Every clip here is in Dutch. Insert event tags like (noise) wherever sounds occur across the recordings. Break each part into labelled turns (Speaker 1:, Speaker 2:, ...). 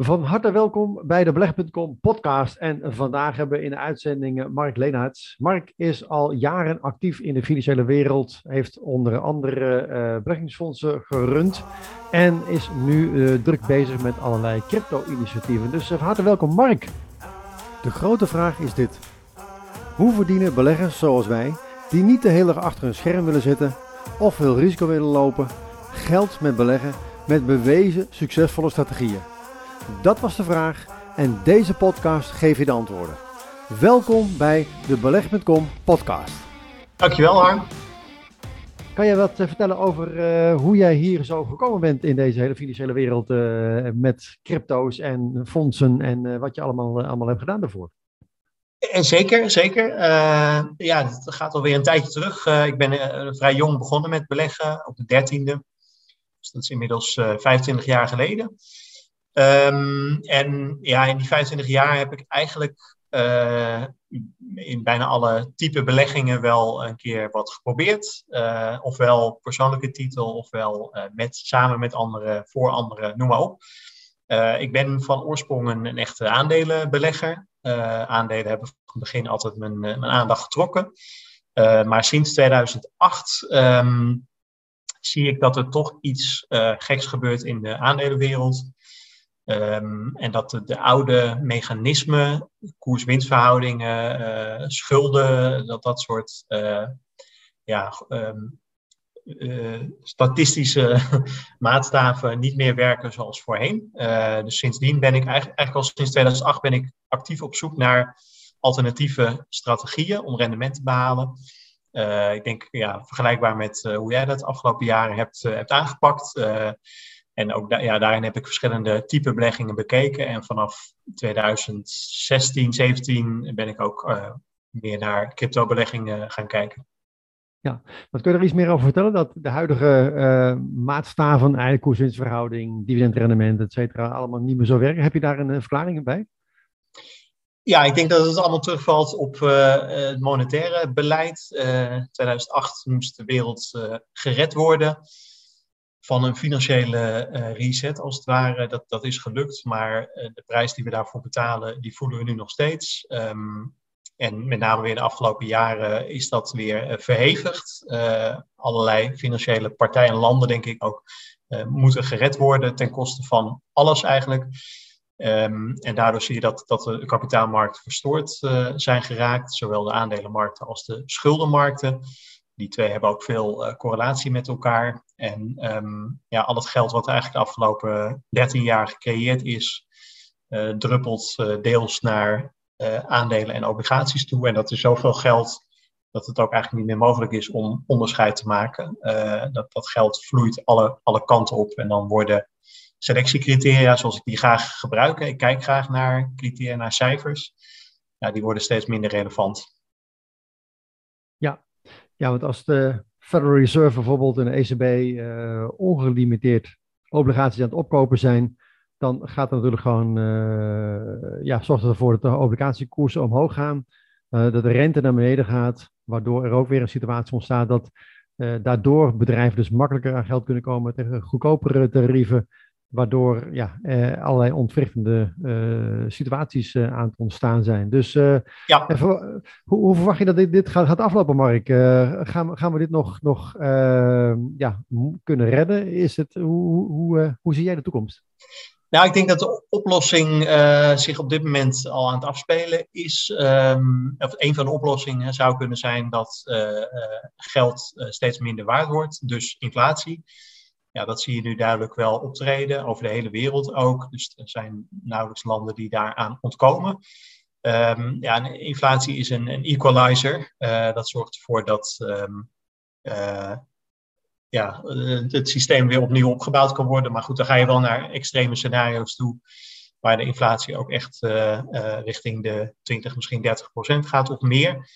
Speaker 1: Van harte welkom bij de Beleg.com podcast. En vandaag hebben we in de uitzending Mark Leenaerts. Mark is al jaren actief in de financiële wereld, heeft onder andere uh, beleggingsfondsen gerund en is nu uh, druk bezig met allerlei crypto-initiatieven. Dus van harte welkom Mark. De grote vraag is dit. Hoe verdienen beleggers zoals wij, die niet de hele dag achter een scherm willen zitten of veel risico willen lopen, geld met beleggen met bewezen succesvolle strategieën? Dat was de vraag en deze podcast geeft je de antwoorden. Welkom bij de Beleg.com podcast.
Speaker 2: Dankjewel Harm.
Speaker 1: Kan jij wat eh, vertellen over uh, hoe jij hier zo gekomen bent in deze hele financiële wereld uh, met crypto's en fondsen en uh, wat je allemaal, allemaal hebt gedaan daarvoor?
Speaker 2: En zeker, zeker. ja, het gaat alweer een tijdje terug. ik ben vrij jong begonnen met beleggen, op de dertiende. Dus dat is inmiddels 25 jaar geleden. Um, en ja, in die 25 jaar heb ik eigenlijk uh, in bijna alle type beleggingen wel een keer wat geprobeerd. Uh, ofwel persoonlijke titel, ofwel uh, met, samen met anderen, voor anderen, noem maar op. ik ben van oorsprong een, echte aandelenbelegger. aandelen hebben van het begin altijd mijn, mijn aandacht getrokken. maar sinds 2008 um, ehm, zie ik dat er toch iets geks gebeurt in de aandelenwereld. Um, en dat de, de, oude mechanismen, koers-winstverhoudingen, uh, schulden, dat dat soort uh, ja, um, uh, statistische (laughs) maatstaven niet meer werken zoals voorheen. dus sindsdien ben ik eigenlijk, al sinds 2008 ben ik actief op zoek naar alternatieve strategieën om rendement te behalen. ik denk ja, vergelijkbaar met hoe jij dat afgelopen jaren hebt, hebt aangepakt. En ook ja, daarin heb ik verschillende type beleggingen bekeken. En vanaf 2016, 17 ben ik ook uh, meer naar crypto-beleggingen gaan kijken.
Speaker 1: Ja, wat kun je er iets meer over vertellen? Dat de huidige uh, maatstaven, eigenlijk koerswinstverhouding, dividendrendement, et cetera, allemaal niet meer zo werken. Heb je daar een, verklaring bij?
Speaker 2: Ja, ik denk dat het allemaal terugvalt op uh, het monetaire beleid. Uh, 2008 moest de wereld gered worden van een financiële uh, reset, als het ware. Dat, is gelukt, maar uh, de prijs die we daarvoor betalen, die voelen we nu nog steeds. Um, en met name weer de afgelopen jaren is dat weer uh, verhevigd. allerlei financiële partijen en landen, denk ik ook, moeten gered worden ten koste van alles eigenlijk. Um, en daardoor zie je dat, dat de kapitaalmarkten verstoord zijn geraakt, zowel de aandelenmarkten als de schuldenmarkten. Die twee hebben ook veel uh, correlatie met elkaar. En um, ja, al het geld wat eigenlijk de afgelopen 13 jaar gecreëerd is, uh, druppelt uh, deels naar aandelen en obligaties toe. En dat is zoveel geld dat het ook eigenlijk niet meer mogelijk is om onderscheid te maken. dat, dat geld vloeit alle, alle kanten op. En dan worden selectiecriteria, zoals ik die graag gebruik, ik kijk graag naar criteria, naar cijfers, die worden steeds minder relevant.
Speaker 1: Ja, want als de Federal Reserve bijvoorbeeld en de ECB uh, ongelimiteerd obligaties aan het opkopen zijn, dan gaat er natuurlijk gewoon, uh, ja, zorgt ervoor dat de obligatiekoersen omhoog gaan, uh, dat de rente naar beneden gaat, waardoor er ook weer een situatie ontstaat dat daardoor bedrijven dus makkelijker aan geld kunnen komen tegen goedkopere tarieven, waardoor ja, eh, allerlei ontwrichtende uh, situaties uh, aan het ontstaan zijn. Dus ja. hoe, hoe, verwacht je dat dit, dit gaat, gaat aflopen, Mark? gaan, we, gaan we dit nog, nog ja, kunnen redden? Is het, hoe, hoe, hoe zie jij de toekomst?
Speaker 2: Nou, ik denk dat de oplossing zich op dit moment al aan het afspelen is. Um, of een van de oplossingen zou kunnen zijn dat geld steeds minder waard wordt, dus inflatie. Ja, dat zie je nu duidelijk wel optreden, over de hele wereld ook. Dus er zijn nauwelijks landen die daaraan ontkomen. Um, ja, inflatie is een, een equalizer. Uh, dat zorgt ervoor dat um, uh, ja, het systeem weer opnieuw opgebouwd kan worden. Maar goed, dan ga je wel naar extreme scenario's toe. Waar de inflatie ook echt richting de 20, misschien 30 procent gaat of meer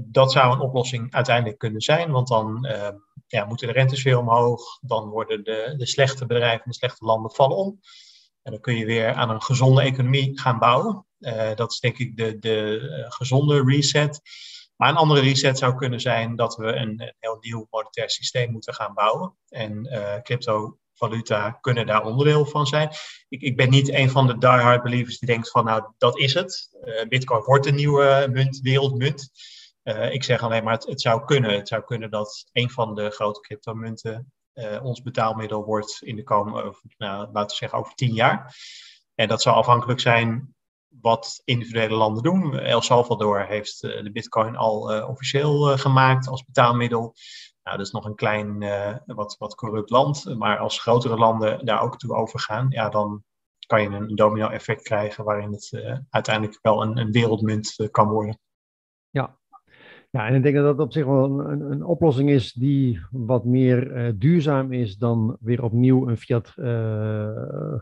Speaker 2: dat zou een oplossing uiteindelijk kunnen zijn, want dan uh, ja, moeten de rentes weer omhoog, dan worden de, de slechte bedrijven, de slechte landen vallen om. En dan kun je weer aan een gezonde economie gaan bouwen. Uh, dat is denk ik de, de uh, gezonde reset. Maar een andere reset zou kunnen zijn dat we een, een heel nieuw monetair systeem moeten gaan bouwen. En uh, crypto valuta kunnen daar onderdeel van zijn. Ik, ik ben niet een van de diehard believers die denkt van nou dat is het. Bitcoin wordt een nieuwe munt, wereldmunt. Ik zeg alleen maar het, het, zou kunnen. Het zou kunnen dat een van de grote cryptomunten ons betaalmiddel wordt in de komende, nou, laten we zeggen over tien jaar. En dat zou afhankelijk zijn wat individuele landen doen. El Salvador heeft eh, de bitcoin al officieel gemaakt als betaalmiddel. Nou, dat is nog een klein, wat, wat corrupt land. Maar als grotere landen daar ook toe overgaan, ja, dan kan je een domino-effect krijgen waarin het uiteindelijk wel een, een wereldmunt kan worden.
Speaker 1: Ja, ja, en ik denk dat dat op zich wel een, een oplossing is die wat meer uh, duurzaam is dan weer opnieuw een fiat uh,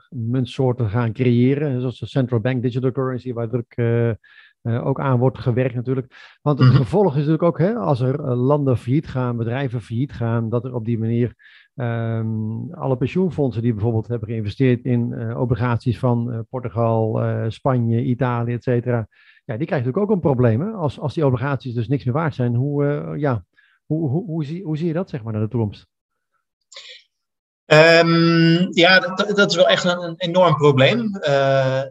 Speaker 1: muntsoort te gaan creëren. Zoals de central bank digital currency, waar druk uh, ook aan wordt gewerkt natuurlijk. Want het mhm. gevolg is natuurlijk ook, hè, als er landen failliet gaan, bedrijven failliet gaan, dat er op die manier um, alle pensioenfondsen die bijvoorbeeld hebben geïnvesteerd in obligaties van Portugal, Spanje, Italië, et cetera ja, die krijgt natuurlijk ook een probleem. Als, als die obligaties dus niks meer waard zijn, hoe, uh, ja, hoe, hoe, hoe, zie, hoe zie je dat zeg maar naar de toekomst?
Speaker 2: Um, ja, dat, dat, is wel echt een, enorm probleem. Uh,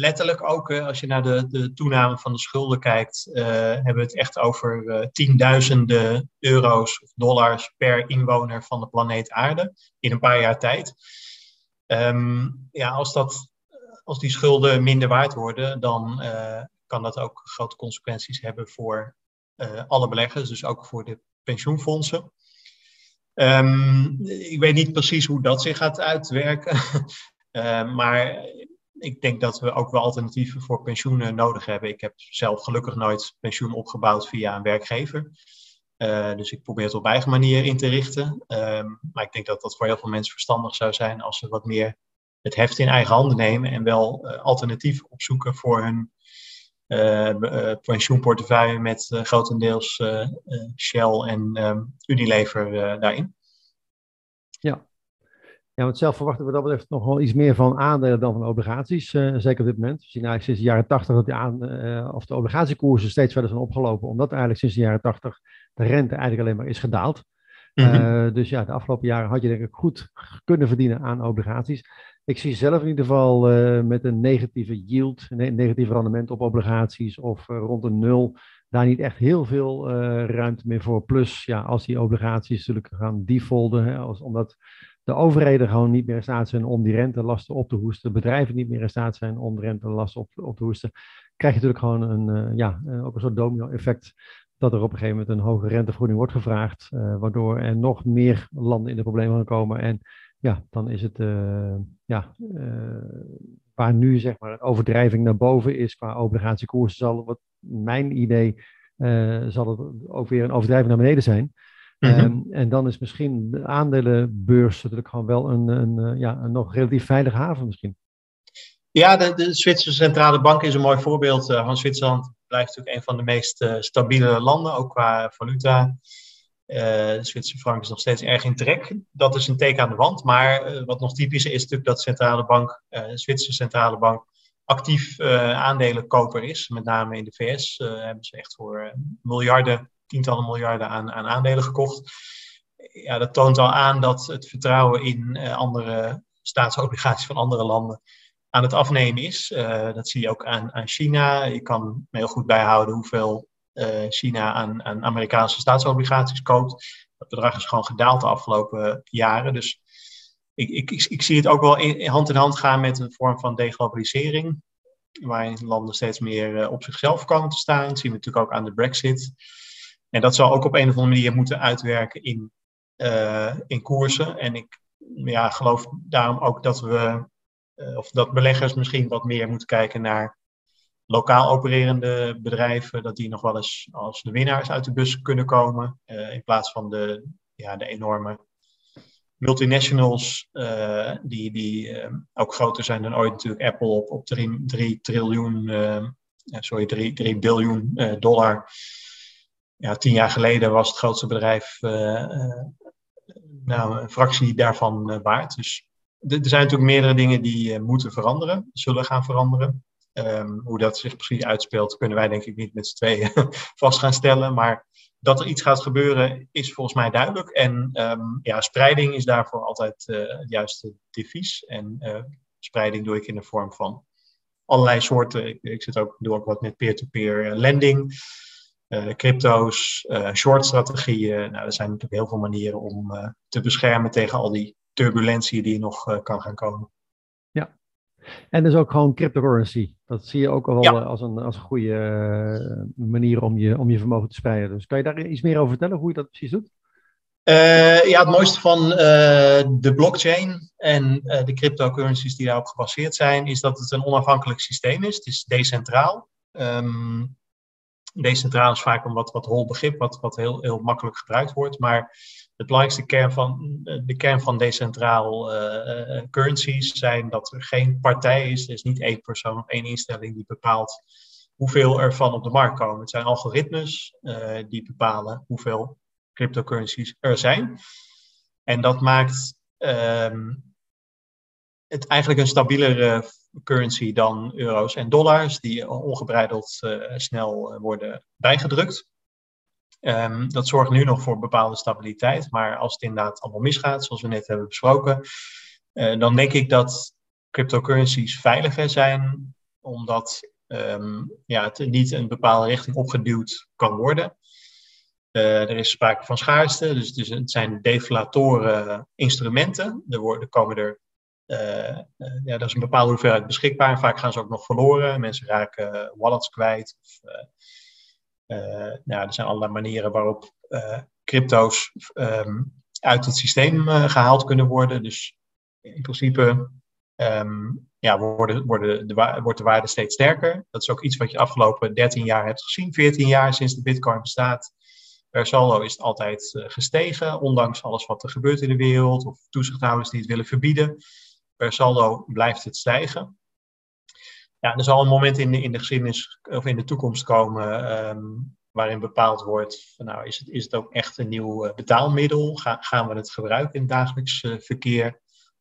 Speaker 2: letterlijk ook, uh, als je naar de, de toename van de schulden kijkt, hebben we het echt over tienduizenden euro's of dollars per inwoner van de planeet Aarde in een paar jaar tijd. Um, ja, als dat als die schulden minder waard worden, dan kan dat ook grote consequenties hebben voor uh, alle beleggers, dus ook voor de pensioenfondsen. Um, ik weet niet precies hoe dat zich gaat uitwerken, uh, (laughs) maar ik denk dat we ook wel alternatieven voor pensioenen nodig hebben. Ik heb zelf gelukkig nooit pensioen opgebouwd via een werkgever. Uh, dus ik probeer het op eigen manier in te richten. Um, maar ik denk dat dat voor heel veel mensen verstandig zou zijn als ze wat meer het heft in eigen handen nemen en wel alternatief opzoeken voor hun pensioenportefeuille met grotendeels Shell en ehm, Unilever daarin.
Speaker 1: Ja. Ja, want zelf verwachten we dat betreft nog wel iets meer van aandelen dan van obligaties. zeker op dit moment. We zien eigenlijk sinds de jaren 80 dat die aan, of de obligatiekoersen steeds verder zijn opgelopen. Omdat eigenlijk sinds de jaren 80 de rente eigenlijk alleen maar is gedaald. Mm dus ja, de afgelopen jaren had je denk ik goed kunnen verdienen aan obligaties. Ik zie zelf in ieder geval uh, met een negatieve yield, een negatief rendement op obligaties of uh, rond een nul, daar niet echt heel veel uh, ruimte meer voor. Plus, ja, als die obligaties natuurlijk gaan defaulten, hè, als, omdat de overheden gewoon niet meer in staat zijn om die rentelasten op te hoesten, bedrijven niet meer in staat zijn om de rentelasten op, op te hoesten, krijg je natuurlijk gewoon een, ja, ook een soort domino-effect dat er op een gegeven moment een hoge rentevergoeding wordt gevraagd, waardoor er nog meer landen in de problemen gaan komen en ja, dan is het, uh, ja, uh, waar nu zeg maar een overdrijving naar boven is qua obligatiekoersen, zal wat mijn idee, uh, zal het ook weer een overdrijving naar beneden zijn. Mm -hmm. um, en dan is misschien de aandelenbeurs natuurlijk gewoon wel een, een, ja, een nog relatief veilige haven misschien.
Speaker 2: Ja, de, de Zwitserse Centrale Bank is een mooi voorbeeld. van Zwitserland blijft natuurlijk een van de meest stabiele landen, ook qua valuta. Uh, de Zwitserse frank is nog steeds erg in trek. Dat is een teken aan de wand. Maar uh, wat nog typischer is natuurlijk dat centrale bank, uh, de Zwitserse centrale bank actief aandelenkoper is. Met name in de VS hebben ze echt voor miljarden, tientallen miljarden aan, aan, aandelen gekocht. Ja, dat toont al aan dat het vertrouwen in andere staatsobligaties van andere landen aan het afnemen is. dat zie je ook aan, aan China. Je kan heel goed bijhouden hoeveel China aan, aan, Amerikaanse staatsobligaties koopt. Dat bedrag is gewoon gedaald de afgelopen jaren. Dus ik, ik, ik, zie het ook wel in, hand in hand gaan met een vorm van deglobalisering. Waarin landen steeds meer uh, op zichzelf komen te staan. Dat zien we natuurlijk ook aan de Brexit. En dat zal ook op een of andere manier moeten uitwerken in, uh, in koersen. En ik ja, geloof daarom ook dat we, of dat beleggers misschien wat meer moeten kijken naar lokaal opererende bedrijven, dat die nog wel eens als de winnaars uit de bus kunnen komen. Uh, in plaats van de, ja, de enorme multinationals, uh, die, die uh, ook groter zijn dan ooit natuurlijk Apple op, op 3 triljoen, sorry, 3, 3 biljoen dollar. Ja, tien jaar geleden was het grootste bedrijf nou, een fractie daarvan waard. Dus er zijn natuurlijk meerdere dingen die moeten veranderen, zullen gaan veranderen. Ehm, hoe dat zich precies uitspeelt, kunnen wij denk ik niet met z'n tweeën (laughs) vast gaan stellen. Maar dat er iets gaat gebeuren, is volgens mij duidelijk. En ehm, ja, spreiding is daarvoor altijd uh, het juiste devies. En uh, spreiding doe ik in de vorm van allerlei soorten. Ik, zit ook, doe ook wat met peer-to-peer lending, uh, crypto's, short strategieën. Nou, er zijn natuurlijk heel veel manieren om te beschermen tegen al die turbulentie die nog kan gaan komen.
Speaker 1: En dus ook gewoon cryptocurrency. Dat zie je ook al wel als, een, als een goede uh, manier om je, om je vermogen te spreiden. Dus kan je daar iets meer over vertellen, hoe je dat precies doet?
Speaker 2: Uh, ja, het mooiste van uh, de blockchain en de cryptocurrencies die daarop gebaseerd zijn, is dat het een onafhankelijk systeem is. Het is decentraal. Um, decentraal is vaak een wat, wat hol begrip, wat, wat heel, heel makkelijk gebruikt wordt. Maar het belangrijkste kern van, de kern van decentraal uh, currencies zijn dat er geen partij is. Er is niet één persoon of één instelling die bepaalt hoeveel er van op de markt komen. Het zijn algoritmes uh, die bepalen hoeveel cryptocurrencies er zijn. En dat maakt um, het eigenlijk een stabielere currency dan euro's en dollars, die ongebreideld snel worden bijgedrukt. Um, dat zorgt nu nog voor bepaalde stabiliteit. Maar als het inderdaad allemaal misgaat, zoals we net hebben besproken, uh, dan denk ik dat cryptocurrencies veiliger zijn, omdat um, ja, het niet een bepaalde richting opgeduwd kan worden. Uh, er is sprake van schaarste, dus het, zijn deflatoren instrumenten. Er, worden, komen er, uh, ja, er is een bepaalde hoeveelheid beschikbaar. Vaak gaan ze ook nog verloren. Mensen raken wallets kwijt. Of, nou, er zijn allerlei manieren waarop uh, crypto's um, uit het systeem uh, gehaald kunnen worden. Dus in principe um, ja, worden, worden de, wordt de waarde steeds sterker. Dat is ook iets wat je de afgelopen 13 jaar hebt gezien, 14 jaar sinds de Bitcoin bestaat. Per saldo is het altijd gestegen, ondanks alles wat er gebeurt in de wereld of toezichthouders die het willen verbieden. Per saldo blijft het stijgen ja, er zal een moment in de, in de geschiedenis of in de toekomst komen um, waarin bepaald wordt, van, nou, is het, is het ook echt een nieuw uh, betaalmiddel? Ga, gaan we het gebruiken in het dagelijks uh, verkeer?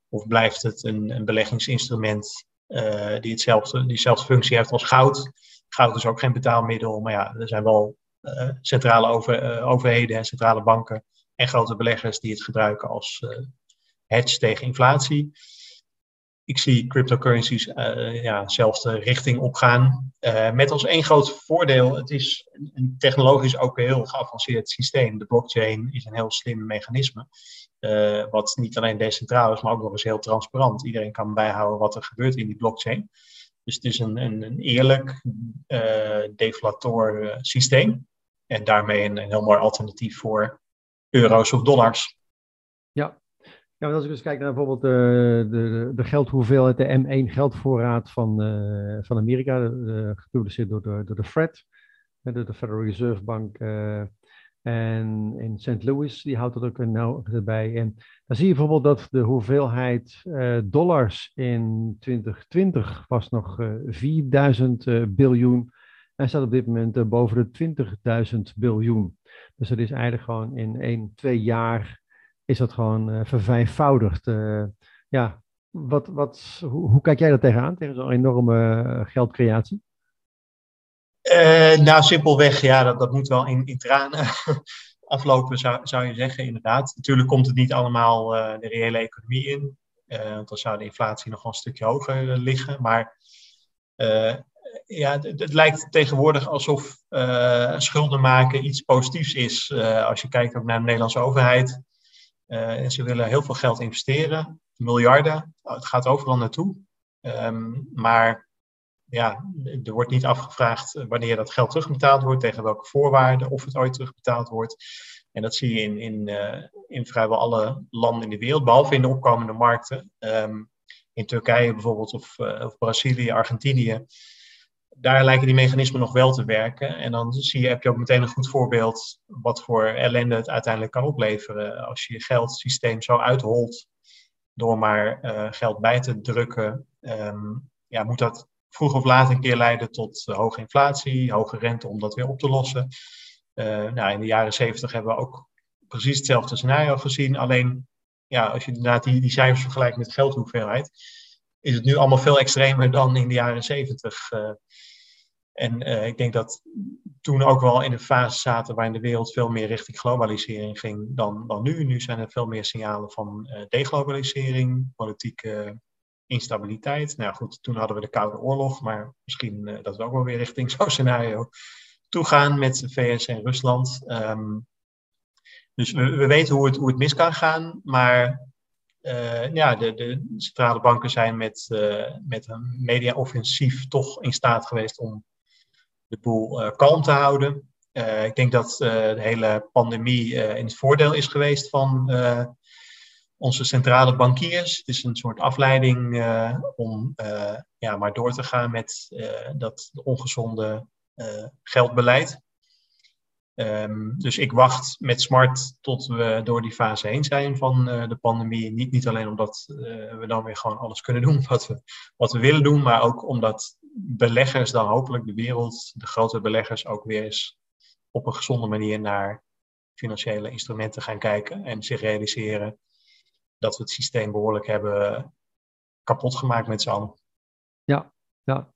Speaker 2: Of blijft het een, een beleggingsinstrument uh, die hetzelfde, diezelfde functie heeft als goud? Goud is ook geen betaalmiddel, maar ja, er zijn wel centrale over, overheden en centrale banken en grote beleggers die het gebruiken als hedge tegen inflatie ik zie cryptocurrencies uh, ja, dezelfde richting opgaan. Uh, met als één groot voordeel, het is een technologisch ook heel geavanceerd systeem. De blockchain is een heel slim mechanisme. Uh, wat niet alleen decentraal is, maar ook nog eens heel transparant. Iedereen kan bijhouden wat er gebeurt in die blockchain. Dus het is een, een, een eerlijk deflator systeem. En daarmee een, een heel mooi alternatief voor euro's of dollars.
Speaker 1: Ja, ja, als ik dus kijk naar bijvoorbeeld de, eh, de, de geldhoeveelheid, de M1 geldvoorraad van, uh, van Amerika, geproduceerd door de, door de Fed, door de Federal Reserve Bank. En in St. Louis, die houdt dat ook nauw erbij. En dan zie je bijvoorbeeld dat de hoeveelheid dollars in 2020 was nog 4000 biljoen. En staat op dit moment boven de 20.000 biljoen. Dus dat is eigenlijk gewoon in 1, 2 jaar is dat gewoon uh, vervijfvoudigd. Uh, ja, wat, wat, hoe, hoe, kijk jij daar tegenaan, tegen zo'n enorme uh, geldcreatie?
Speaker 2: nou, simpelweg, ja, dat, dat moet wel in, in tranen (laughs) aflopen, zou, zou je zeggen, inderdaad. Natuurlijk komt het niet allemaal de reële economie in, want dan zou de inflatie nog wel een stukje hoger liggen. Maar ja, het, het, lijkt tegenwoordig alsof schulden maken iets positiefs is. als je kijkt ook naar de Nederlandse overheid. Uh, en ze willen heel veel geld investeren, miljarden. Nou, het gaat overal naartoe. Um, maar ja, er wordt niet afgevraagd wanneer dat geld terugbetaald wordt, tegen welke voorwaarden, of het ooit terugbetaald wordt. En dat zie je in, in, in vrijwel alle landen in de wereld, behalve in de opkomende markten. Um, in Turkije bijvoorbeeld, of, of Brazilië, Argentinië daar lijken die mechanismen nog wel te werken. En dan zie je, heb je ook meteen een goed voorbeeld wat voor ellende het uiteindelijk kan opleveren. Als je je geldsysteem zo uitholt door maar uh, geld bij te drukken, um, ja, moet dat vroeg of laat een keer leiden tot uh, hoge inflatie, hoge rente om dat weer op te lossen. Uh, nou, in de jaren zeventig hebben we ook precies hetzelfde scenario gezien. Alleen ja, als je inderdaad die, die cijfers vergelijkt met geldhoeveelheid, is het nu allemaal veel extremer dan in de jaren zeventig. en ik denk dat toen ook wel in een fase zaten waarin de wereld veel meer richting globalisering ging dan, dan nu. Nu zijn er veel meer signalen van deglobalisering, politieke instabiliteit. Nou goed, toen hadden we de Koude Oorlog, maar misschien dat we ook wel weer richting zo'n scenario toegaan met de VS en Rusland. Um, dus we, we, weten hoe het, hoe het mis kan gaan, maar uh, ja, de, de, centrale banken zijn met, uh, met een media-offensief toch in staat geweest om de boel uh, kalm te houden. ik denk dat de hele pandemie in het voordeel is geweest van onze centrale bankiers. Het is een soort afleiding om ja, maar door te gaan met dat ongezonde geldbeleid. Um, dus ik wacht met smart tot we door die fase heen zijn van uh, de pandemie. Niet, niet alleen omdat uh, we dan weer gewoon alles kunnen doen (laughs) wat we, wat we willen doen, maar ook omdat beleggers dan hopelijk de wereld, de grote beleggers, ook weer eens op een gezonde manier naar financiële instrumenten gaan kijken en zich realiseren dat we het systeem behoorlijk hebben kapot gemaakt met z'n allen.
Speaker 1: Ja, ja.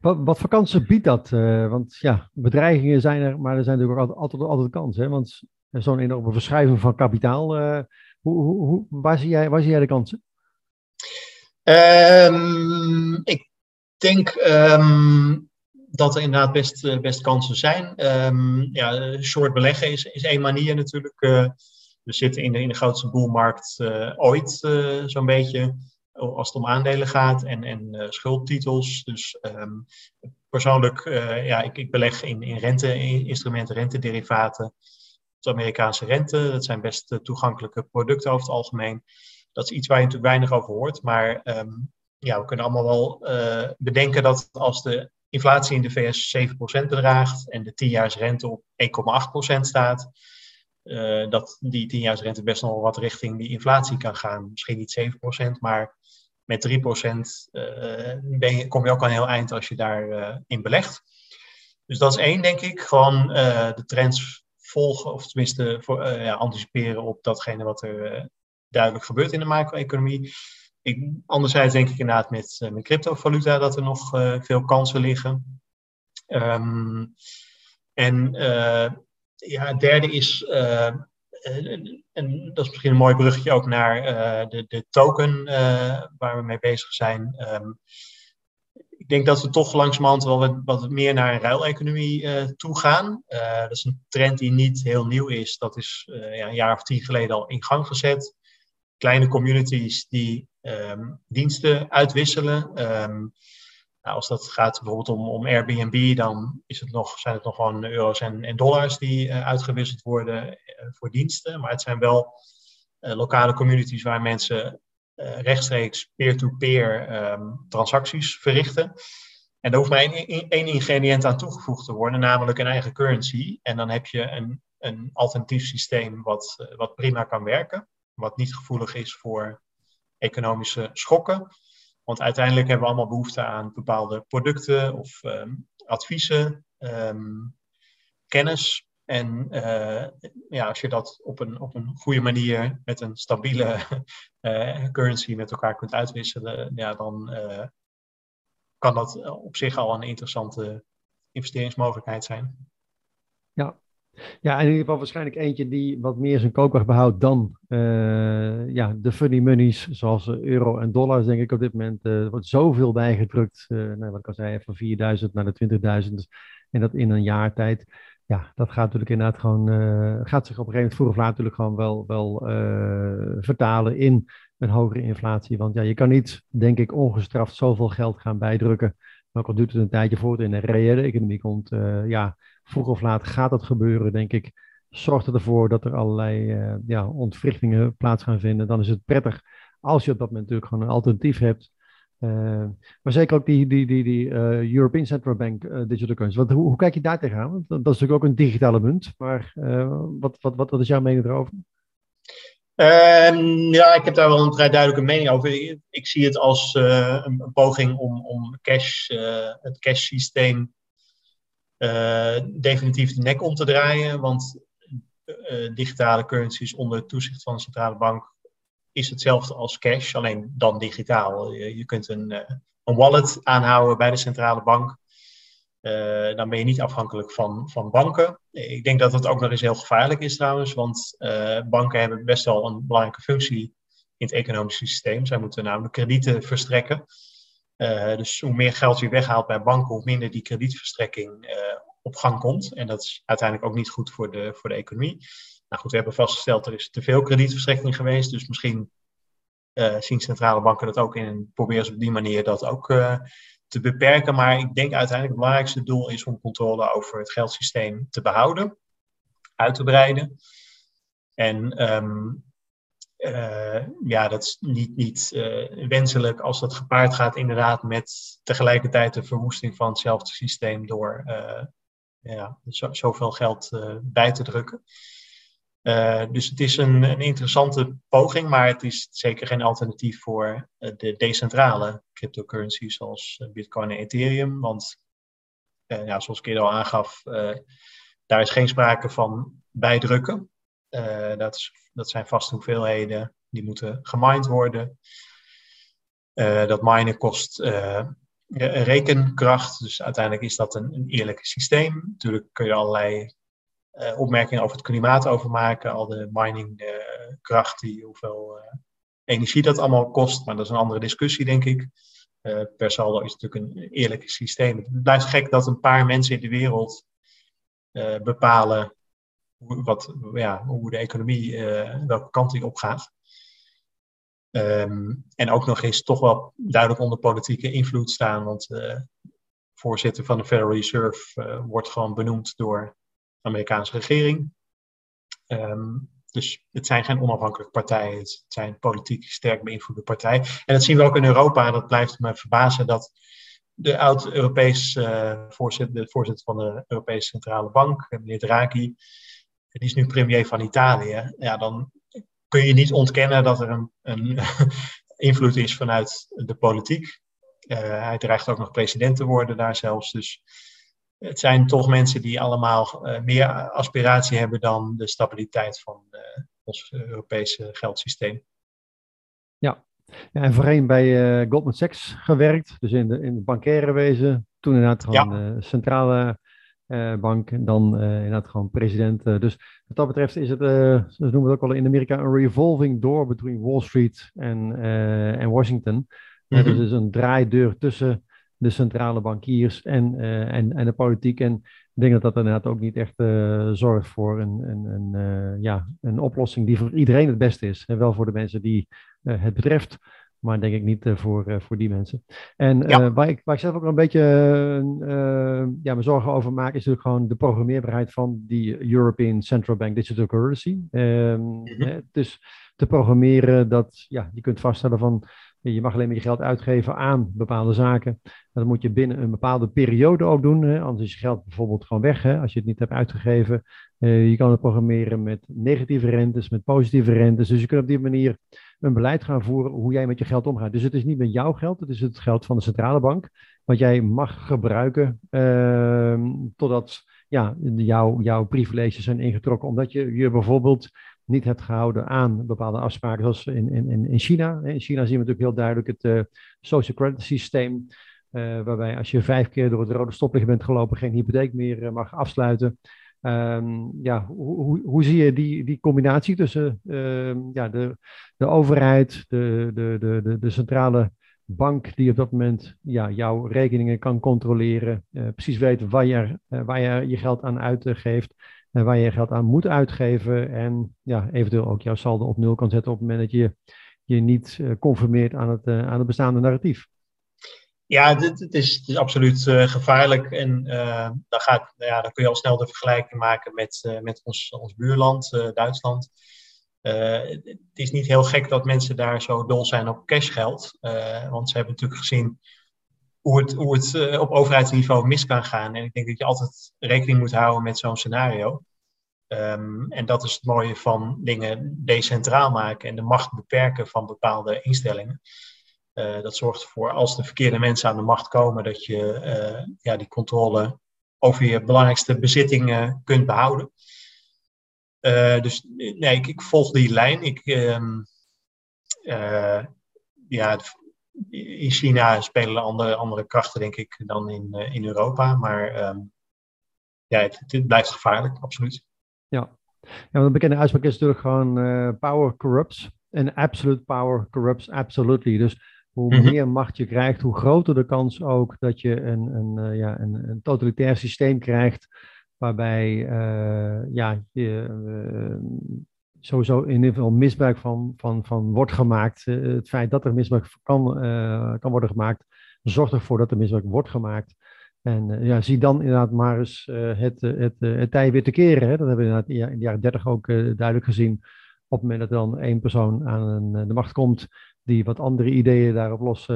Speaker 1: Wat, wat voor kansen biedt dat? Uh, want ja, bedreigingen zijn er, maar er zijn natuurlijk ook altijd, altijd, kansen. Hè? Want zo'n enorme verschuiving van kapitaal, uh, hoe, hoe, waar, zie jij, waar zie jij de kansen?
Speaker 2: Um, ik denk um, dat er inderdaad best, eh, best kansen zijn. Um, ja, short beleggen is, is één manier natuurlijk. We zitten in de, in de grootste boelmarkt ooit, zo'n beetje als het om aandelen gaat en, en uh, schuldtitels. Dus um, persoonlijk, uh, ja, ik, ik beleg in, in rente-instrumenten, rentederivaten. De Amerikaanse rente, dat zijn best uh, toegankelijke producten over het algemeen. Dat is iets waar je natuurlijk weinig over hoort. Maar um, ja, we kunnen allemaal wel bedenken dat als de inflatie in de VS 7% bedraagt en de 10-jaars rente op 1,8% staat, dat die 10 rente best nog wat richting die inflatie kan gaan. Misschien niet 7%, maar met 3% uh, ben kom je ook al een heel eind als je daarin uh, in belegt. Dus dat is één, denk ik. Gewoon de trends volgen, of tenminste voor, ja, anticiperen op datgene wat er duidelijk gebeurt in de macro-economie. Ik, anderzijds denk ik inderdaad met, met cryptovaluta dat er nog veel kansen liggen. Um, en ja, het derde is, en dat is misschien een mooi bruggetje ook naar uh, de, de token uh, waar we mee bezig zijn. Um, ik denk dat we toch langzamerhand wel wat, wat meer naar een ruileconomie toe gaan. dat is een trend die niet heel nieuw is. Dat is ja, een jaar of tien geleden al in gang gezet. Kleine communities die um, diensten uitwisselen. Um, nou, als dat gaat bijvoorbeeld om, om Airbnb, dan is het nog, zijn het nog gewoon euro's en, en dollars die uh, uitgewisseld worden uh, voor diensten. Maar het zijn wel uh, lokale communities waar mensen rechtstreeks peer-to-peer um, transacties verrichten. En daar hoeft maar één, één ingrediënt aan toegevoegd te worden, namelijk een eigen currency. En dan heb je een, een alternatief systeem wat, wat prima kan werken, wat niet gevoelig is voor economische schokken. Want uiteindelijk hebben we allemaal behoefte aan bepaalde producten of um, adviezen, um, kennis. En uh, ja, als je dat op een, op een goede manier met een stabiele uh, (laughs) currency met elkaar kunt uitwisselen, ja, dan uh, kan dat op zich al een interessante investeringsmogelijkheid zijn.
Speaker 1: Ja, ja, in ieder geval waarschijnlijk eentje die wat meer zijn koopkracht behoudt dan uh, ja, de funny monies, zoals euro en dollars, denk ik op dit moment. Uh, er wordt zoveel bijgedrukt, nou, wat ik al zei, van 4000 naar de 20.000 en dat in een jaar tijd. Ja, dat gaat natuurlijk inderdaad gewoon, gaat zich op een gegeven moment vroeg of laat natuurlijk gewoon wel, wel vertalen in een hogere inflatie. Want ja, je kan niet, denk ik, ongestraft zoveel geld gaan bijdrukken. Maar ook al duurt het een tijdje voort in de reële economie komt, ja vroeg of laat gaat dat gebeuren, denk ik. Zorgt ervoor dat er allerlei uh, ja, ontwrichtingen plaats gaan vinden. Dan is het prettig als je op dat moment natuurlijk gewoon een alternatief hebt. Uh, maar zeker ook die, die, die, die uh, European Central Bank digital currency. Want hoe, kijk je daar tegenaan? Want dat, is natuurlijk ook een digitale munt. Maar wat, wat, wat, wat is jouw mening erover?
Speaker 2: Um, ja, ik heb daar wel een vrij duidelijke mening over. Ik, zie het als een, een, poging om, om cash, het cash systeem definitief de nek om te draaien. Want uh, digitale currencies onder toezicht van de centrale bank is hetzelfde als cash, alleen dan digitaal. Je, kunt een, een wallet aanhouden bij de centrale bank. Dan ben je niet afhankelijk van, van banken. Ik denk dat het ook nog eens heel gevaarlijk is trouwens, want banken hebben best wel een belangrijke functie in het economische systeem. Zij moeten namelijk kredieten verstrekken. Uh, dus hoe meer geld je weghaalt bij banken, hoe minder die kredietverstrekking op gang komt. En dat is uiteindelijk ook niet goed voor de, voor de economie. Nou goed, we hebben vastgesteld, er is te veel kredietverstrekking geweest. Dus misschien zien centrale banken dat ook in en proberen ze op die manier dat ook te beperken. Maar ik denk uiteindelijk het belangrijkste doel is om controle over het geldsysteem te behouden, uit te breiden. En um, uh, ja, dat is niet, niet uh, wenselijk als dat gepaard gaat inderdaad met tegelijkertijd de verwoesting van hetzelfde systeem door uh, ja, zo, zoveel geld bij te drukken. Dus het is een, een, interessante poging, maar het is zeker geen alternatief voor de decentrale cryptocurrencies zoals Bitcoin en Ethereum. Want ja, zoals ik eerder al aangaf, daar is geen sprake van bijdrukken. Dat, is, dat zijn vaste hoeveelheden, die moeten gemined worden. dat minen kost rekenkracht, dus uiteindelijk is dat een, een eerlijk systeem. Natuurlijk kun je allerlei opmerkingen over het klimaat over maken. Al de miningkracht, die hoeveel energie dat allemaal kost. Maar dat is een andere discussie, denk ik. Per saldo is het natuurlijk een eerlijk systeem. Het blijft gek dat een paar mensen in de wereld bepalen wat, ja, hoe de economie, welke kant die opgaat. Um, en ook nog eens toch wel duidelijk onder politieke invloed staan. Want de voorzitter van de Federal Reserve wordt gewoon benoemd door Amerikaanse regering. Um, dus het zijn geen onafhankelijke partijen, het zijn politiek sterk beïnvloede partijen. En dat zien we ook in Europa. Dat blijft me verbazen dat de oud-Europees uh, voorzitter, de voorzitter van de Europese Centrale Bank, meneer Draghi, die is nu premier van Italië. Ja, dan kun je niet ontkennen dat er een, een (laughs) invloed is vanuit de politiek. Uh, hij dreigt ook nog president te worden daar zelfs. Dus het zijn toch mensen die allemaal uh, meer aspiratie hebben dan de stabiliteit van uh, ons Europese geldsysteem.
Speaker 1: Ja. ja, en voorheen bij Goldman Sachs gewerkt, dus in, de, in het bankaire wezen. Toen inderdaad gewoon ja. centrale bank en dan inderdaad gewoon president. dus wat dat betreft is het, ze noemen het ook wel in Amerika, een revolving door between Wall Street en, en Washington. Mm -hmm. dus het is een draaideur tussen de centrale bankiers en, uh, en, en de politiek. En ik denk dat dat inderdaad ook niet echt uh, zorgt voor een, een, een, uh, ja, een oplossing die voor iedereen het beste is. En wel voor de mensen die het betreft, maar denk ik niet voor, voor die mensen. En ja. waar, ik, waar ik zelf ook een beetje ja, me zorgen over maak, is natuurlijk gewoon de programmeerbaarheid van die European Central Bank Digital Currency. Um, mm-hmm. Dus te programmeren dat ja, je kunt vaststellen van je mag alleen maar je geld uitgeven aan bepaalde zaken. Dat moet je binnen een bepaalde periode ook doen. Hè? Anders is je geld bijvoorbeeld gewoon weg hè? als je het niet hebt uitgegeven. Uh, je kan het programmeren met negatieve rentes, met positieve rentes. Dus je kunt op die manier een beleid gaan voeren hoe jij met je geld omgaat. Dus het is niet met jouw geld, het is het geld van de centrale bank. Wat jij mag gebruiken uh, totdat ja, jouw, jouw privileges zijn ingetrokken. Omdat je je bijvoorbeeld niet hebt gehouden aan bepaalde afspraken, zoals in, in, in China. In China zien we natuurlijk heel duidelijk het uh, social credit systeem, uh, waarbij als je vijf keer door het rode stoplicht bent gelopen, geen hypotheek meer uh, mag afsluiten. Um, ja, hoe, hoe, hoe, zie je die, die combinatie tussen ehm, ja, de, de overheid, de, de, de, de, de centrale bank die op dat moment ja, jouw rekeningen kan controleren, precies weet waar je, waar je je geld aan uitgeeft waar je geld aan moet uitgeven en ja, eventueel ook jouw saldo op nul kan zetten op het moment dat je je niet uh, conformeert aan het, uh, aan het bestaande narratief.
Speaker 2: Ja, het is, absoluut uh, gevaarlijk en dan, gaat, ja, dan kun je al snel de vergelijking maken met, met ons, ons buurland, Duitsland. het is niet heel gek dat mensen daar zo dol zijn op cashgeld, want ze hebben natuurlijk gezien hoe het, uh, op overheidsniveau mis kan gaan. En ik denk dat je altijd rekening moet houden met zo'n scenario. Um, en dat is het mooie van dingen decentraal maken en de macht beperken van bepaalde instellingen. Uh, dat zorgt ervoor, als de verkeerde mensen aan de macht komen, dat je uh, ja, die controle over je belangrijkste bezittingen kunt behouden. dus nee, ik, ik, volg die lijn. Ik, um, ja, in China spelen andere, andere krachten, denk ik, dan in, in Europa. Maar ehm, ja, het, het, blijft gevaarlijk, absoluut.
Speaker 1: Ja, ja een bekende uitspraak is natuurlijk gewoon power corrupts. En absolute power corrupts absolutely. Dus hoe mhm. meer macht je krijgt, hoe groter de kans ook dat je een, een, uh, ja, een, een, totalitair systeem krijgt. Waarbij uh, ja, je uh, sowieso in ieder geval misbruik van, van, van wordt gemaakt. het feit dat er misbruik kan, kan worden gemaakt, zorgt ervoor dat er misbruik wordt gemaakt. En ja, zie dan inderdaad maar eens het, het, het tij weer te keren. Hè. Dat hebben we inderdaad in de jaren dertig ook duidelijk gezien. Op het moment dat dan één persoon aan de macht komt, die wat andere ideeën daarop los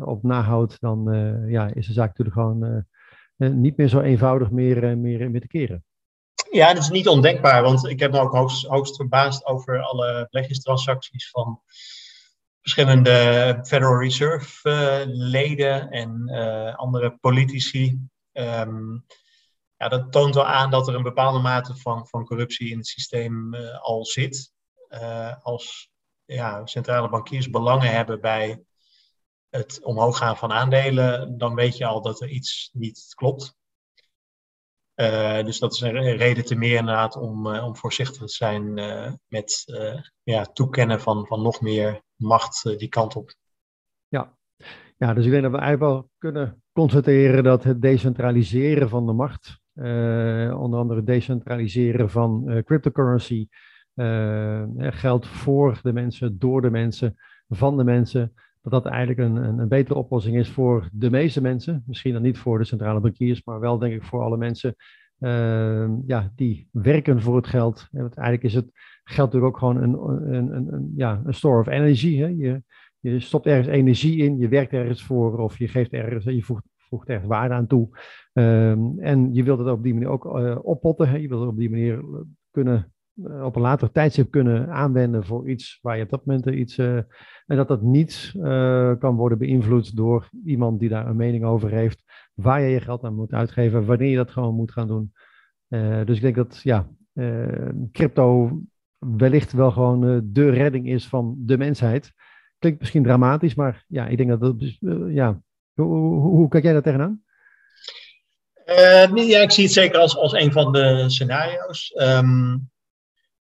Speaker 1: op nahoudt, dan ja, is de zaak natuurlijk gewoon niet meer zo eenvoudig meer, meer, meer te keren.
Speaker 2: Ja, dat is niet ondenkbaar, want ik heb me ook hoogst, verbaasd over alle beleggingstransacties van verschillende Federal Reserve leden en andere politici. Um, ja, dat toont wel aan dat er een bepaalde mate van, van corruptie in het systeem al zit. als ja, centrale bankiers belangen hebben bij het omhoog gaan van aandelen, dan weet je al dat er iets niet klopt. Uh, dus dat is een reden te meer inderdaad om, uh, om voorzichtig te zijn uh, met ja, toekennen van, van nog meer macht die kant op.
Speaker 1: Ja. ja, dus ik denk dat we eigenlijk wel kunnen constateren dat het decentraliseren van de macht, onder andere decentraliseren van cryptocurrency, uh, geld voor de mensen, door de mensen, van de mensen. Dat dat eigenlijk een, een, een, betere oplossing is voor de meeste mensen. Misschien dan niet voor de centrale bankiers, maar wel denk ik voor alle mensen uh, ja, die werken voor het geld. Want eigenlijk is het geld natuurlijk ook gewoon een, een, een, ja, een store of energy. Hè? Je, je stopt ergens energie in, je werkt ergens voor of je geeft ergens, je voegt, voegt ergens waarde aan toe. Um, en je wilt het op die manier ook uh, oppotten. Je wilt het op die manier kunnen eh, op een later tijdstip kunnen aanwenden voor iets waar je op dat moment iets. Uh, en dat dat niet uh, kan worden beïnvloed door iemand die daar een mening over heeft. Waar je je geld aan moet uitgeven, wanneer je dat gewoon moet gaan doen. Dus ik denk dat ja, crypto wellicht wel gewoon de redding is van de mensheid. Klinkt misschien dramatisch, maar ja, ik denk dat dat. ja. Hoe, hoe, hoe, kijk jij daar tegenaan?
Speaker 2: ja, ik zie het zeker als, als een van de scenario's. Um,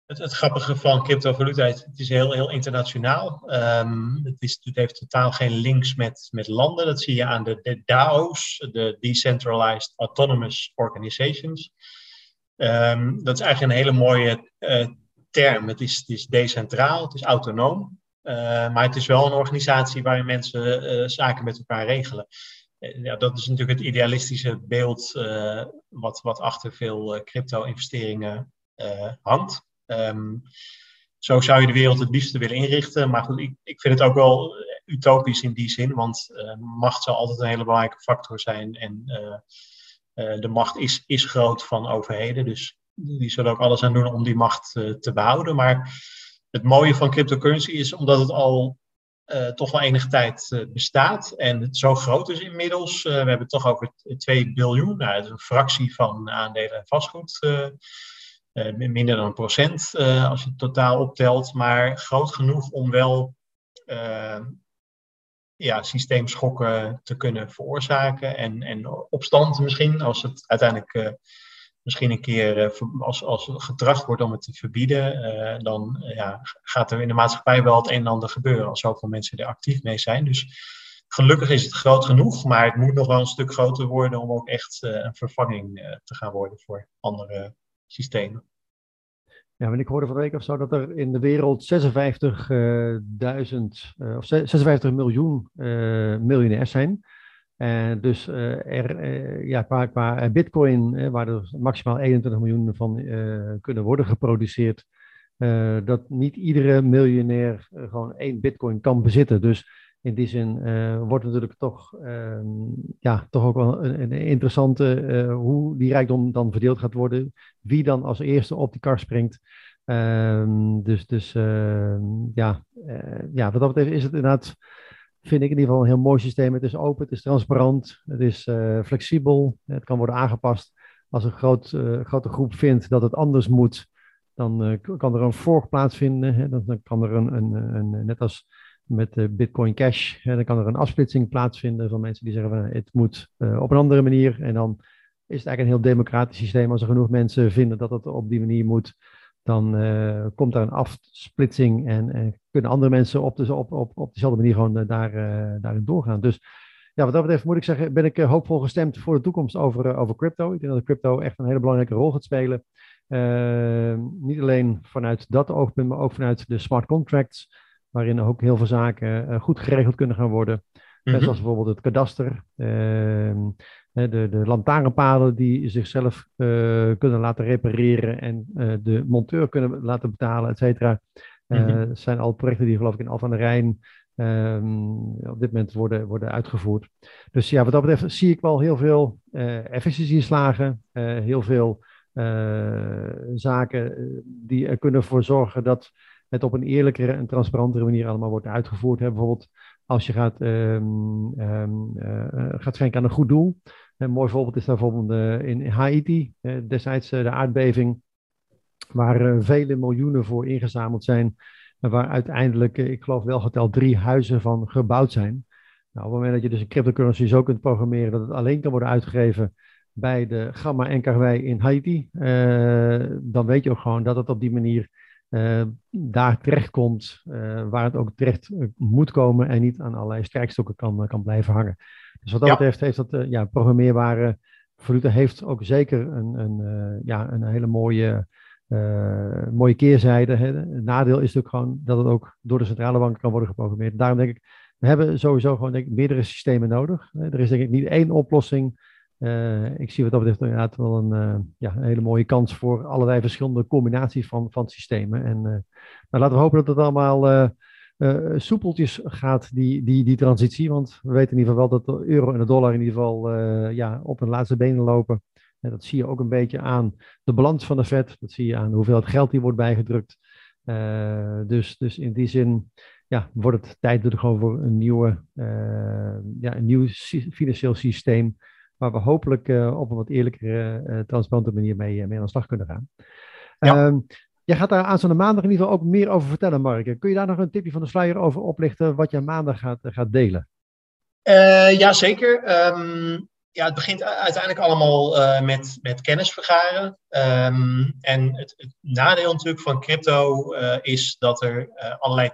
Speaker 2: het, het, grappige van cryptovaluta is, het is heel, heel internationaal. Um, het, is, het heeft totaal geen links met, met landen. Dat zie je aan de, de DAO's, de Decentralized Autonomous Organizations. Um, dat is eigenlijk een hele mooie uh, term. Het is, het is decentraal, het is autonoom. Uh, maar het is wel een organisatie waarin mensen uh, zaken met elkaar regelen. ja, dat is natuurlijk het idealistische beeld wat, wat achter veel crypto-investeringen hangt. Um, zo zou je de wereld het liefste willen inrichten. Maar goed, ik, ik vind het ook wel utopisch in die zin, want uh, macht zal altijd een hele belangrijke factor zijn. En uh, uh, de macht is, is groot van overheden, dus die zullen ook alles aan doen om die macht te behouden. Maar het mooie van cryptocurrency is omdat het al toch wel enige tijd bestaat en het zo groot is inmiddels. we hebben het toch over 2 biljoen, nou, dat is een fractie van aandelen en vastgoed. Eh, minder dan een procent eh, als je het totaal optelt, maar groot genoeg om wel eh, ja, systeemschokken te kunnen veroorzaken en, en opstand misschien, als het uiteindelijk misschien een keer als, als getracht wordt om het te verbieden, dan ja, gaat er in de maatschappij wel het een en ander gebeuren als zoveel mensen er actief mee zijn. Dus gelukkig is het groot genoeg, maar het moet nog wel een stuk groter worden om ook echt een vervanging te gaan worden voor andere systemen.
Speaker 1: Ja, want ik hoorde van week of zo dat er in de wereld 56.000 uh, of 56 miljoen uh, miljonairs zijn. En dus uh, er, uh, ja, qua, qua bitcoin, waar er maximaal 21 miljoen van kunnen worden geproduceerd, dat niet iedere miljonair gewoon één bitcoin kan bezitten. Dus in die zin uh, wordt natuurlijk toch, uh, ja, toch ook wel een, een interessante uh, hoe die rijkdom dan verdeeld gaat worden. Wie dan als eerste op die kar springt. Ehm, dus dus ehm, ja, eh, ja, wat dat betreft is het inderdaad, vind ik in ieder geval een heel mooi systeem. Het is open, het is transparant, het is flexibel, het kan worden aangepast. Als een groot, grote groep vindt dat het anders moet, dan kan er een fork plaatsvinden. Hè, dan, dan, kan er een, een, een, net als met Bitcoin Cash, hè, dan kan er een afsplitsing plaatsvinden van mensen die zeggen van het moet op een andere manier. En dan is het eigenlijk een heel democratisch systeem. Als er genoeg mensen vinden dat het op die manier moet, dan uh, komt daar een afsplitsing en, en, kunnen andere mensen op, de, op, op, op dezelfde manier gewoon daar, uh, daarin doorgaan. Dus ja, wat dat betreft moet ik zeggen, ben ik hoopvol gestemd voor de toekomst over, over crypto. Ik denk dat crypto echt een hele belangrijke rol gaat spelen. niet alleen vanuit dat oogpunt, maar ook vanuit de smart contracts, waarin ook heel veel zaken goed geregeld kunnen gaan worden. Mm Zoals bijvoorbeeld het kadaster. Ehm, de, de lantaarnpalen die zichzelf uh, kunnen laten repareren en uh, de monteur kunnen laten betalen, et cetera. Uh, mm zijn al projecten die geloof ik in Alphen aan de Rijn um, op dit moment worden, worden uitgevoerd. Dus ja, wat dat betreft zie ik wel heel veel efficiëntieslagen, heel veel zaken die er kunnen voor zorgen dat het op een eerlijkere en transparantere manier allemaal wordt uitgevoerd. Hè. Bijvoorbeeld als je gaat, um, um, gaat schenken aan een goed doel. Een mooi voorbeeld is daar bijvoorbeeld uh, in Haiti, destijds uh, de aardbeving, waar vele miljoenen voor ingezameld zijn. En waar uiteindelijk, ik geloof wel geteld, drie huizen van gebouwd zijn. Nou, op het moment dat je dus een cryptocurrency zo kunt programmeren dat het alleen kan worden uitgegeven bij de Gamma NKW in Haiti, dan weet je ook gewoon dat het op die manier uh, daar terechtkomt uh, waar het ook terecht moet komen en niet aan allerlei strijkstokken kan, kan blijven hangen. Dus wat dat betreft heeft dat ja, programmeerbare valuta heeft ook zeker een, een, ja, een hele mooie, mooie keerzijde. Hè. Het nadeel is natuurlijk gewoon dat het ook door de centrale bank kan worden geprogrammeerd. Daarom denk ik, we hebben sowieso gewoon denk ik, meerdere systemen nodig. Er is denk ik niet één oplossing uh, ik zie wat dat betreft inderdaad wel een, uh, ja, hele mooie kans voor allerlei verschillende combinaties van, van systemen. En uh, nou, laten we hopen dat het allemaal soepeltjes gaat, die, die, die transitie. Want we weten in ieder geval wel dat de euro en de dollar in ieder geval ja, op hun laatste benen lopen. En dat zie je ook een beetje aan de balans van de Fed. Dat zie je aan hoeveel geld die wordt bijgedrukt. dus, dus in die zin ja, wordt het tijd gewoon voor een, nieuwe, ja, een nieuw financieel systeem waar we hopelijk uh, op een wat eerlijkere, uh, transparante manier mee, mee aan de slag kunnen gaan. Ja. Um, jij gaat daar aanstaande maandag in ieder geval ook meer over vertellen, Mark. Kun je daar nog een tipje van de sluier over oplichten wat je maandag gaat, gaat delen?
Speaker 2: Uh, ja, zeker. Um, ja, het begint uiteindelijk allemaal met, met kennis vergaren. Um, en het, het, nadeel natuurlijk van crypto is dat er allerlei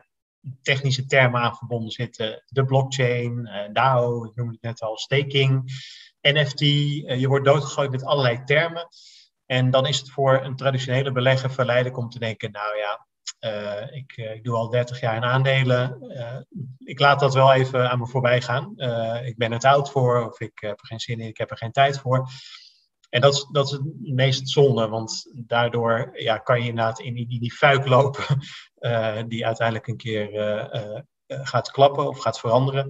Speaker 2: technische termen aan verbonden zitten. De blockchain, DAO, ik noemde het net al, staking. NFT, eh, je wordt doodgegooid met allerlei termen. En dan is het voor een traditionele belegger verleidelijk om te denken, nou ja, uh, ik, eh, ik, doe al 30 jaar in aandelen. Ik laat dat wel even aan me voorbij gaan. ik ben het oud voor, of ik heb er geen zin in, ik heb er geen tijd voor. En dat is, dat is het meest zonde, want daardoor ja, kan je inderdaad in die, die fuik lopen, (laughs) die uiteindelijk een keer gaat klappen of gaat veranderen.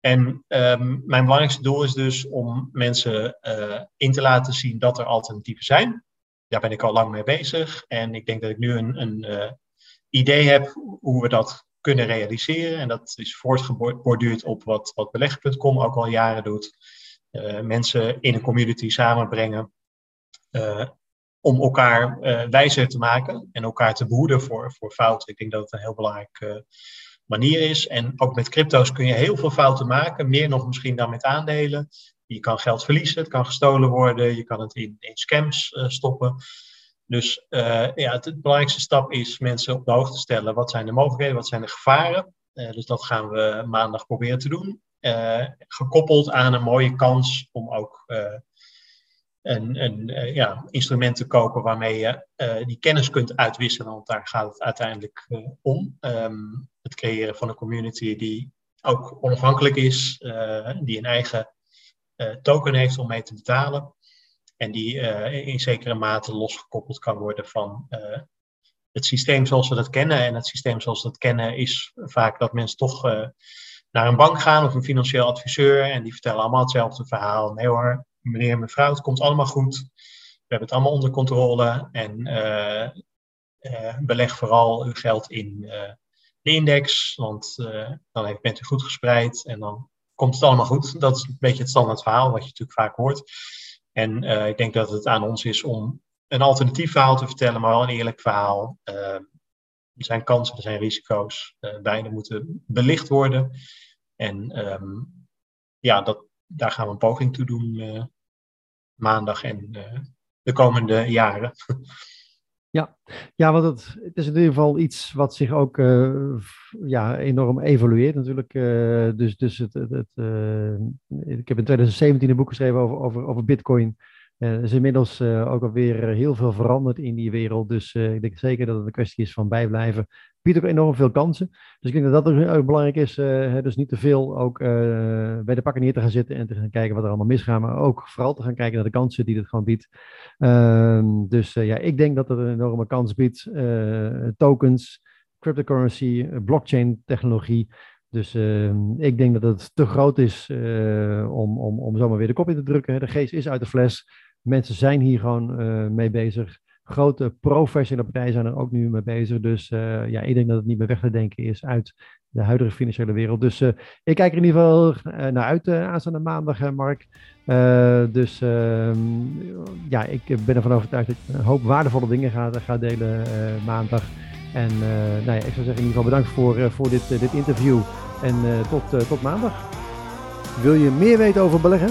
Speaker 2: En um, mijn belangrijkste doel is dus om mensen uh, in te laten zien dat er alternatieven zijn. Daar ben ik al lang mee bezig. En ik denk dat ik nu een, een uh, idee heb hoe we dat kunnen realiseren. En dat is voortgeborduurd op wat, wat beleg.com ook al jaren doet. Uh, mensen in een community samenbrengen om elkaar wijzer te maken en elkaar te behoeden voor, voor fouten. Ik denk dat het een heel belangrijk manier is. En ook met crypto's kun je heel veel fouten maken, meer nog misschien dan met aandelen. Je kan geld verliezen, het kan gestolen worden, je kan het in, in scams uh, stoppen. Dus uh, ja, het, belangrijkste stap is mensen op de hoogte stellen. Wat zijn de mogelijkheden, wat zijn de gevaren? Uh, dus dat gaan we maandag proberen te doen. gekoppeld aan een mooie kans om ook een, een ja, instrument te kopen waarmee je die kennis kunt uitwisselen. Want daar gaat het uiteindelijk om. Um, het creëren van een community die ook onafhankelijk is, die een eigen token heeft om mee te betalen. En die in zekere mate losgekoppeld kan worden van het systeem zoals we dat kennen. En het systeem zoals we dat kennen is vaak dat mensen toch naar een bank gaan of een financieel adviseur. En die vertellen allemaal hetzelfde verhaal. Nee hoor, meneer en mevrouw, het komt allemaal goed. We hebben het allemaal onder controle. En beleg vooral uw geld in de index, want uh, dan bent u goed gespreid en dan komt het allemaal goed. Dat is een beetje het standaard verhaal wat je natuurlijk vaak hoort. En uh, ik denk dat het aan ons is om een alternatief verhaal te vertellen, maar wel een eerlijk verhaal. er zijn kansen, er zijn risico's. beide moeten belicht worden. En ehm, ja, dat, daar gaan we een poging toe doen maandag en de komende jaren. (laughs)
Speaker 1: Ja, ja want het, het, is in ieder geval iets wat zich ook uh, ja, enorm evolueert natuurlijk. Dus dus het, het, het ik heb in 2017 een boek geschreven over, over, over Bitcoin. Er is inmiddels ook alweer heel veel veranderd in die wereld. Dus ik denk zeker dat het een kwestie is van bijblijven biedt ook enorm veel kansen. Dus ik denk dat dat ook belangrijk is. Dus niet te veel ook bij de pakken neer te gaan zitten en te gaan kijken wat er allemaal misgaat. Maar ook vooral te gaan kijken naar de kansen die het gewoon biedt. Uh, dus eh, ja, ik denk dat het een enorme kans biedt. tokens, cryptocurrency, blockchain technologie. Dus ehm, ik denk dat het te groot is om, om, om zomaar weer de kop in te drukken. De geest is uit de fles. Mensen zijn hier gewoon mee bezig grote professionele partijen zijn er ook nu mee bezig. Dus uh, ja, ik denk dat het niet meer weg te denken is uit de huidige financiële wereld. Dus uh, ik kijk er in ieder geval naar uit aanstaande maandag, Mark. dus ehm, ja, ik ben ervan overtuigd dat ik een hoop waardevolle dingen ga, ga delen maandag. En nou ja, ik zou zeggen in ieder geval bedankt voor, voor dit, dit interview. En tot, tot maandag.
Speaker 3: Wil je meer weten over beleggen?